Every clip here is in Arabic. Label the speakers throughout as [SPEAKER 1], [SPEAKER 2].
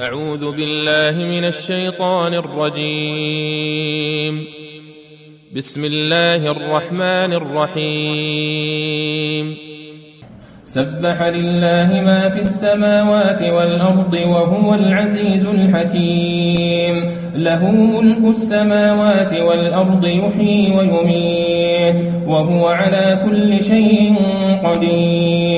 [SPEAKER 1] أعوذ بالله من الشيطان الرجيم بسم الله الرحمن الرحيم سبح لله ما في السماوات والأرض وهو العزيز الحكيم له ملك السماوات والأرض يحيي ويميت وهو على كل شيء قدير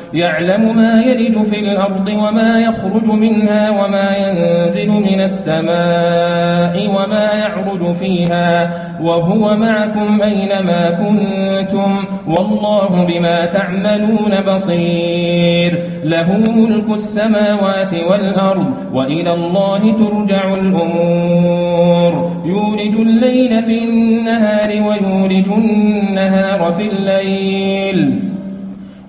[SPEAKER 1] يعلم ما يلد في الأرض وما يخرج منها وما ينزل من السماء وما يعرج فيها وهو معكم أينما كنتم والله بما تعملون بصير له ملك السماوات والأرض وإلى الله ترجع الأمور يولج الليل في النهار ويولج النهار في الليل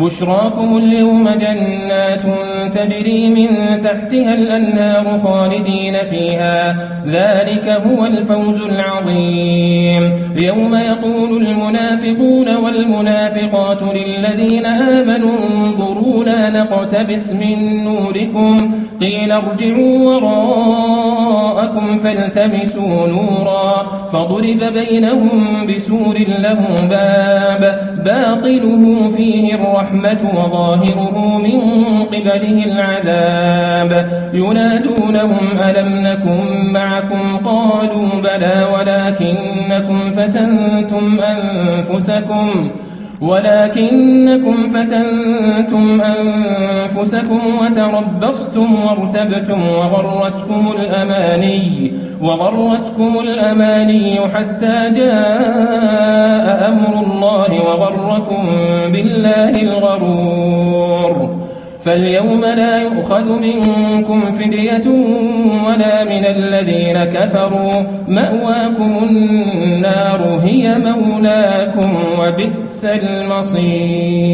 [SPEAKER 1] بشراكم اليوم جنات تجري من تحتها الأنهار خالدين فيها ذلك هو الفوز العظيم يوم يقول المنافقون والمنافقات للذين آمنوا انظرونا نقتبس من نوركم قيل ارجعوا وراءكم فالتمسوا نورا فضرب بينهم بسور له باب باطله فيه الرحمة الرحمة وظاهره من قبله العذاب ينادونهم ألم نكن معكم قالوا بلى ولكنكم فتنتم أنفسكم ولكنكم فتنتم أنفسكم وتربصتم وارتبتم وغرتكم الأماني وغرتكم الأماني حتى جاء أمر فاليوم لا يؤخذ منكم فدية ولا من الذين كفروا مأواكم النار هي مولاكم وبئس المصير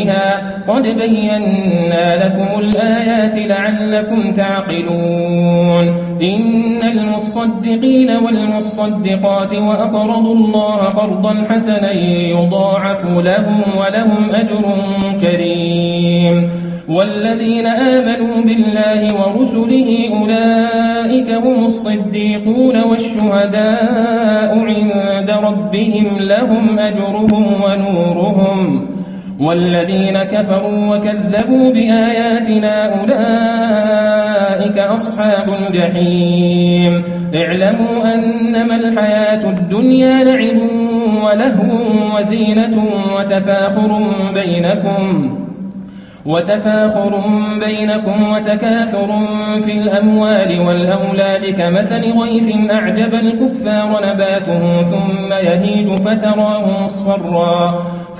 [SPEAKER 1] بها قد بينا لكم الآيات لعلكم تعقلون إن المصدقين والمصدقات وأقرضوا الله قرضا حسنا يضاعف لهم ولهم أجر كريم والذين آمنوا بالله ورسله أولئك هم الصديقون والشهداء عند ربهم لهم أجرهم ونورهم والذين كفروا وكذبوا بآياتنا أولئك أصحاب الجحيم اعلموا أنما الحياة الدنيا لعب ولهو وزينة وتفاخر بينكم وتفاخر بينكم وتكاثر في الأموال والأولاد كمثل غيث أعجب الكفار نباته ثم يهيج فتراه مصفرا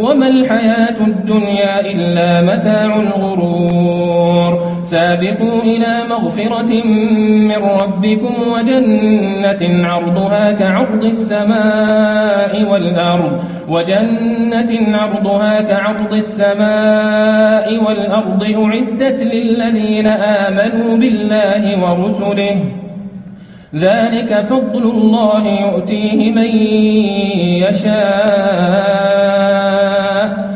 [SPEAKER 1] وما الحياة الدنيا إلا متاع الغرور سابقوا إلى مغفرة من ربكم وجنة عرضها كعرض السماء والأرض وجنة عرضها كعرض السماء والأرض أعدت للذين آمنوا بالله ورسله ذلك فضل الله يؤتيه من يشاء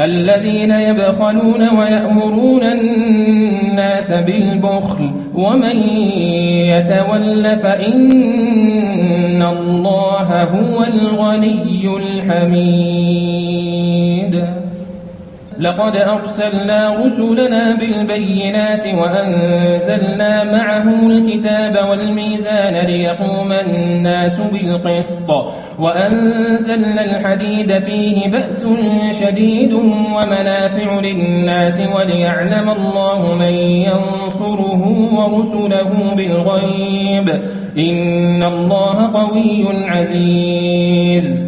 [SPEAKER 1] الذين يبخلون ويأمرون الناس بالبخل ومن يتول فإن الله هو الغني الحميد لقد أرسلنا رسلنا بالبينات وأنزلنا معه الكتاب والميزان ليقوم الناس بالقسط وأنزلنا الحديد فيه بأس شديد ومنافع للناس وليعلم الله من ينصره ورسله بالغيب إن الله قوي عزيز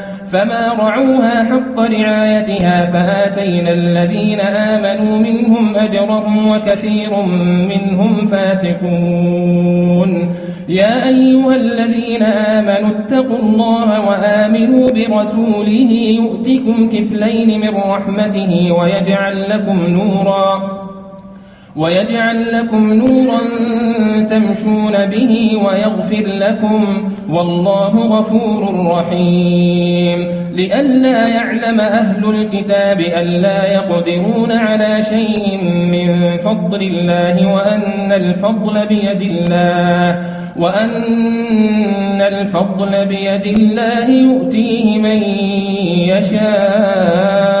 [SPEAKER 1] فما رعوها حق رعايتها فآتينا الذين آمنوا منهم أجرهم وكثير منهم فاسقون يا أيها الذين آمنوا اتقوا الله وآمنوا برسوله يؤتكم كفلين من رحمته ويجعل لكم نوراً ويجعل لكم نورا تمشون به ويغفر لكم والله غفور رحيم لئلا يعلم أهل الكتاب ألا يقدرون على شيء من فضل الله وأن الفضل بيد الله وأن الفضل بيد الله يؤتيه من يشاء